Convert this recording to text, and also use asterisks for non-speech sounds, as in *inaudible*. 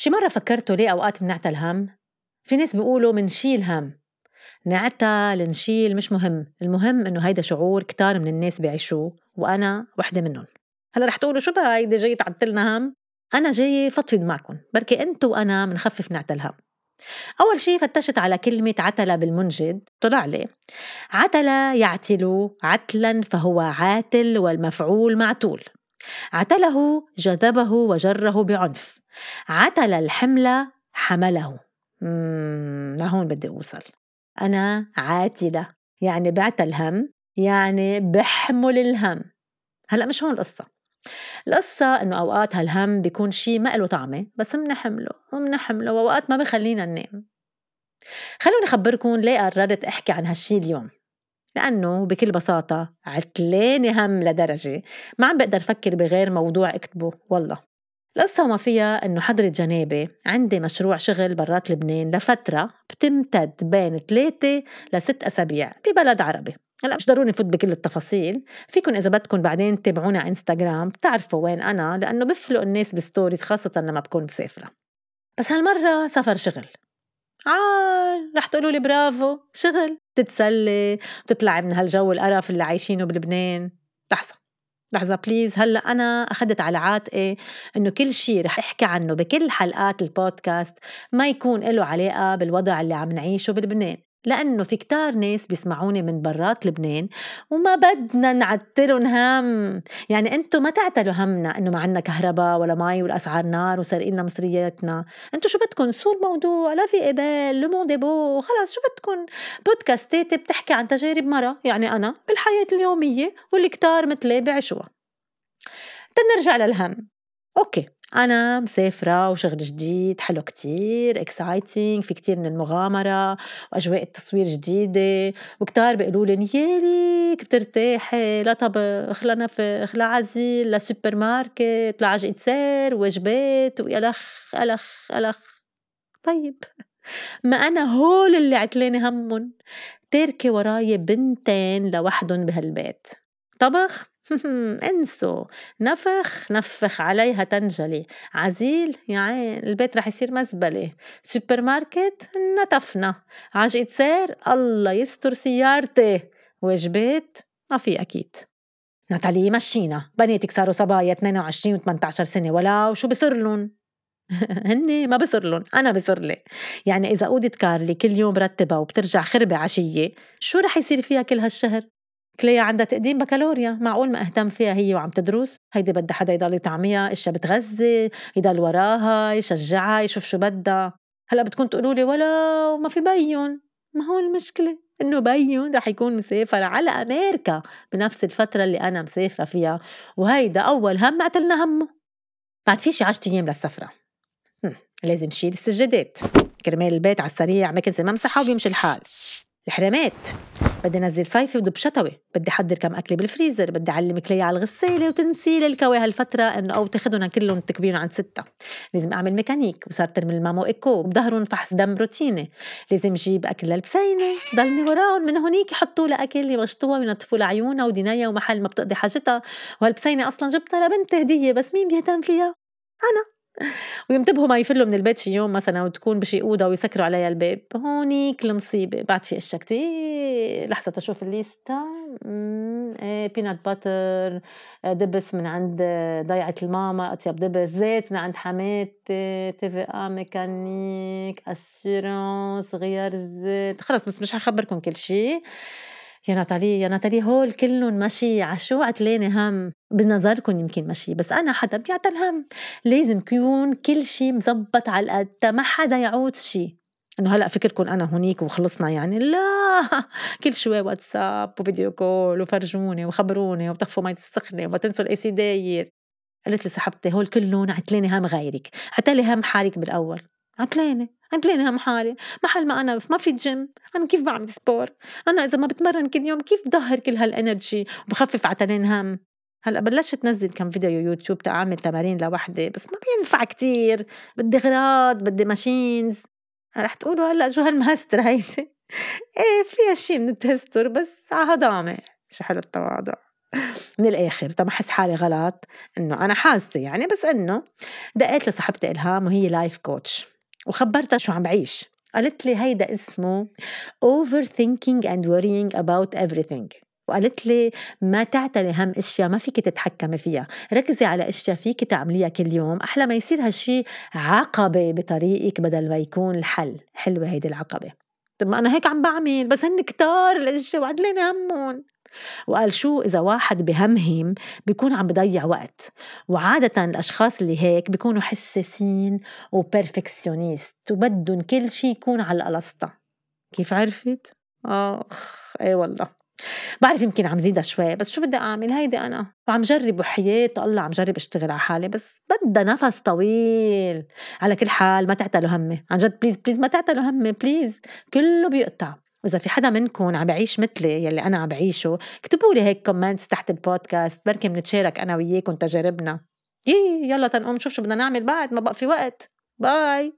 شي مرة فكرتوا ليه أوقات بنعتل هم؟ في ناس بيقولوا منشيل هم. نعتل نشيل مش مهم المهم إنه هيدا شعور كتار من الناس بيعيشوه وأنا وحدة منهم. هلا رح تقولوا شو بقى هيدي جاي تعتلنا هم؟ أنا جاي فضفض معكم بركي أنتوا وأنا منخفف نعتل هم أول شي فتشت على كلمة عتلة بالمنجد طلع لي. عتلة يعتل عتلا فهو عاتل والمفعول معتول. عتله جذبه وجره بعنف. عتل الحمل حمله. لهون بدي أوصل. أنا عاتلة. يعني بعت الهم يعني بحمل الهم. هلأ مش هون القصة. القصة إنه أوقات هالهم بيكون شي ما له طعمة بس منحمله ومنحمله وأوقات ما بخلينا ننام. خلوني أخبركم ليه قررت أحكي عن هالشي اليوم. لأنه بكل بساطة عتلاني هم لدرجة ما عم بقدر أفكر بغير موضوع أكتبه والله. القصة وما فيها إنه حضرة جنابي عندي مشروع شغل برات لبنان لفترة بتمتد بين ثلاثة لست أسابيع ببلد عربي. هلأ مش ضروري نفوت بكل التفاصيل. فيكم إذا بدكم بعدين تتابعونا على إنستغرام بتعرفوا وين أنا لأنه بفلق الناس بستوريز خاصة لما بكون مسافرة. بس هالمرة سفر شغل. عال رح تقولوا لي برافو شغل. تتسلي وتطلعي من هالجو القرف اللي عايشينه بلبنان. لحظة لحظة please هلأ أنا أخذت على عاتقي إنه كل شيء رح أحكي عنه بكل حلقات البودكاست ما يكون له علاقة بالوضع اللي عم نعيشه بلبنان. لأنه في كتار ناس بيسمعوني من برات لبنان وما بدنا نعتلهم هم. يعني انتو ما تعتلوا همنا إنه ما عنا كهرباء ولا مي والأسعار نار وسارقين مصرياتنا. انتو شو بدكم؟ so الموضوع la vie est belle le monde est beau خلص شو بدكم؟ بودكاستاتي بتحكي عن تجارب مرة يعني أنا بالحياة اليومية واللي كتار مثلي تنرجع للهم. أوكي. أنا مسافرة وشغل جديد حلو كتير exciting في كتير من المغامرة وأجواء التصوير جديدة وكتار بيقولوا لي نيالك بترتاحي؟ لا طبخ لا نفخ لا عزيل لا سوبر ماركت لا عجقة سير وجبات ويلخ ألخ ألخ. طيب. ما أنا هول اللي عتلاني همن تاركة وراي بنتين لوحدن بهالبيت. طبخ؟ *laughs* انسوا نفخ نفخ عليها تنجلي. عزيل يا عين البيت رح يصير مزبلة. سوبر ماركت نتفنا. عجقة سير الله يستر سيارتي. وجبات ما في أكيد. ناتالي مشينا. بناتك صاروا صبايا 22 و 18 سنة. ولا وشو بصير لهم *laughs* هن ما بصير لهم أنا بصير لي. يعني إذا اوضه كارلي كل يوم رتبها وبترجع خربة عشية شو رح يصير فيها كل هالشهر؟ كليا عندها تقديم بكالوريا معقول ما أهتم فيها هي وعم تدرس؟ هيدي بدها حدا يضل يطعميها إشياء بتغذي يضل وراها يشجعها يشوف شو بدها. هلأ بدكم تقولوا لي ولا ما في بيون ما هو المشكلة؟ إنه بيون رح يكون مسافر على أمريكا بنفس الفترة اللي أنا مسافرة فيها. وهيدا أول هم عتلنا همه. بعد في شي 10 أيام للسفرة. لازم شيل السجادات كرمال البيت على السريع مكنسة ممسحة وبيمشي الحال. الحرامات. بدي أنزل صيفي ودب شتوي. بدي أحضر كم اكله بالفريزر. بدي اعلم كلي على الغسالة وتنسيل الكوي هالفترة انه أو تاخذهم كلهم تكبيرهم عند ستة. لازم أعمل ميكانيك وصار ترمي ال mammo écho. وبظهرهم فحص دم روتيني. لازم جيب أكل للبسينة. ضلني وراهم من هونيك يحطوا لها أكل يمشطوها وينظفوا لها عيونها ودنايا ومحل ما بتقضي حاجتها. وهالبسينة أصلا جبتها لبنتي هدية بس مين بيهتم فيها؟ أنا. وينتبهوا ما يفلوا من البيت شي يوم مثلا وتكون بشي أوضة ويسكروا عليها الباب. هونيك المصيبة. بعد في أشياء كتير. لحظة تشوف الليستا إيه peanut butter دبس من عند ضيعة الماما. أطيب دبس. زيت من عند حماتي TVA mécanique assurance غيار الزيت خلص بس مش حخبركم كل شي. يا ناتالي يا ناتالي هول كلهم ماشي عشو؟ عتلاني هم بنظركم يمكن ماشي بس أنا حدا بيعتل هم لازم يكون كل شيء مزبط على القد ما حدا يعود شيء إنه هلأ فكركم أنا هونيك وخلصنا يعني. لا! *laughs* كل شوي واتساب و video call وفرجوني وخبروني وبطفوا مي السخنه وما تنسوا ال AC داير. قالت لي صاحبتي هول كلهم عتلاني هم غيرك. عتلي هم حالك بالأول. عتلانة عتلانة هم حالي؟ محل ما أنا ما في جيم أنا كيف بعمل sport أنا إذا ما بتمرن كل يوم كيف بظهر كل هال energy وبخفف عتلين هم هلأ بلشت تنزل كم فيديو يوتيوب تعمل تمارين لوحدي بس ما بينفع كتير. بدي اغراض بدي machines رح تقولوا هلأ شو هالمهسترة هيدي؟ *laughs* إيه فيها شي من التستر بس على هضامة شو حلو التواضع. من الآخر طب أحس حالي غلط؟ إنه أنا حاسة يعني بس إنه دقيت لصاحبتي إلهام وهي life coach وخبرتها شو عم بعيش. قالت لي هيدا اسمه overthinking and worrying about everything. وقالت لي ما تعتلي هم أشياء ما فيك تتحكمي فيها. ركزي على أشياء فيك تعمليها كل يوم أحلى ما يصير هالشي عقبة بطريقك بدل ما يكون الحل. حلوة هيدي العقبة. طب ما أنا هيك عم بعمل بس هن كتار الأشياء وعتلين همهم. وقال شو إذا واحد بهمهم بيكون عم بضيع وقت. وعادة الأشخاص اللي هيك بيكونوا حساسين و perfectionniste وبدهم كل شيء يكون على القلسطة كيف عرفت؟ آخ إيه والله. بعرف يمكن عم زيدها شوي بس شو بدي أعمل؟ هيدي أنا. وعم جرب وحياة الله عم جرب أشتغل على حالي بس بدها نفس طويل. على كل حال ما تعتلوا همي. عن جد please please ما تعتلوا همي please كله بيقطع. وإذا في حدا منكم عم بعيش مثلي يلي أنا عم بعيشه اكتبوا لي هيك comments تحت البودكاست بركي بنتشارك أنا وياكم تجاربنا. يي يلا تنقوم نشوف شو بدنا نعمل بعد ما بقى في وقت. باي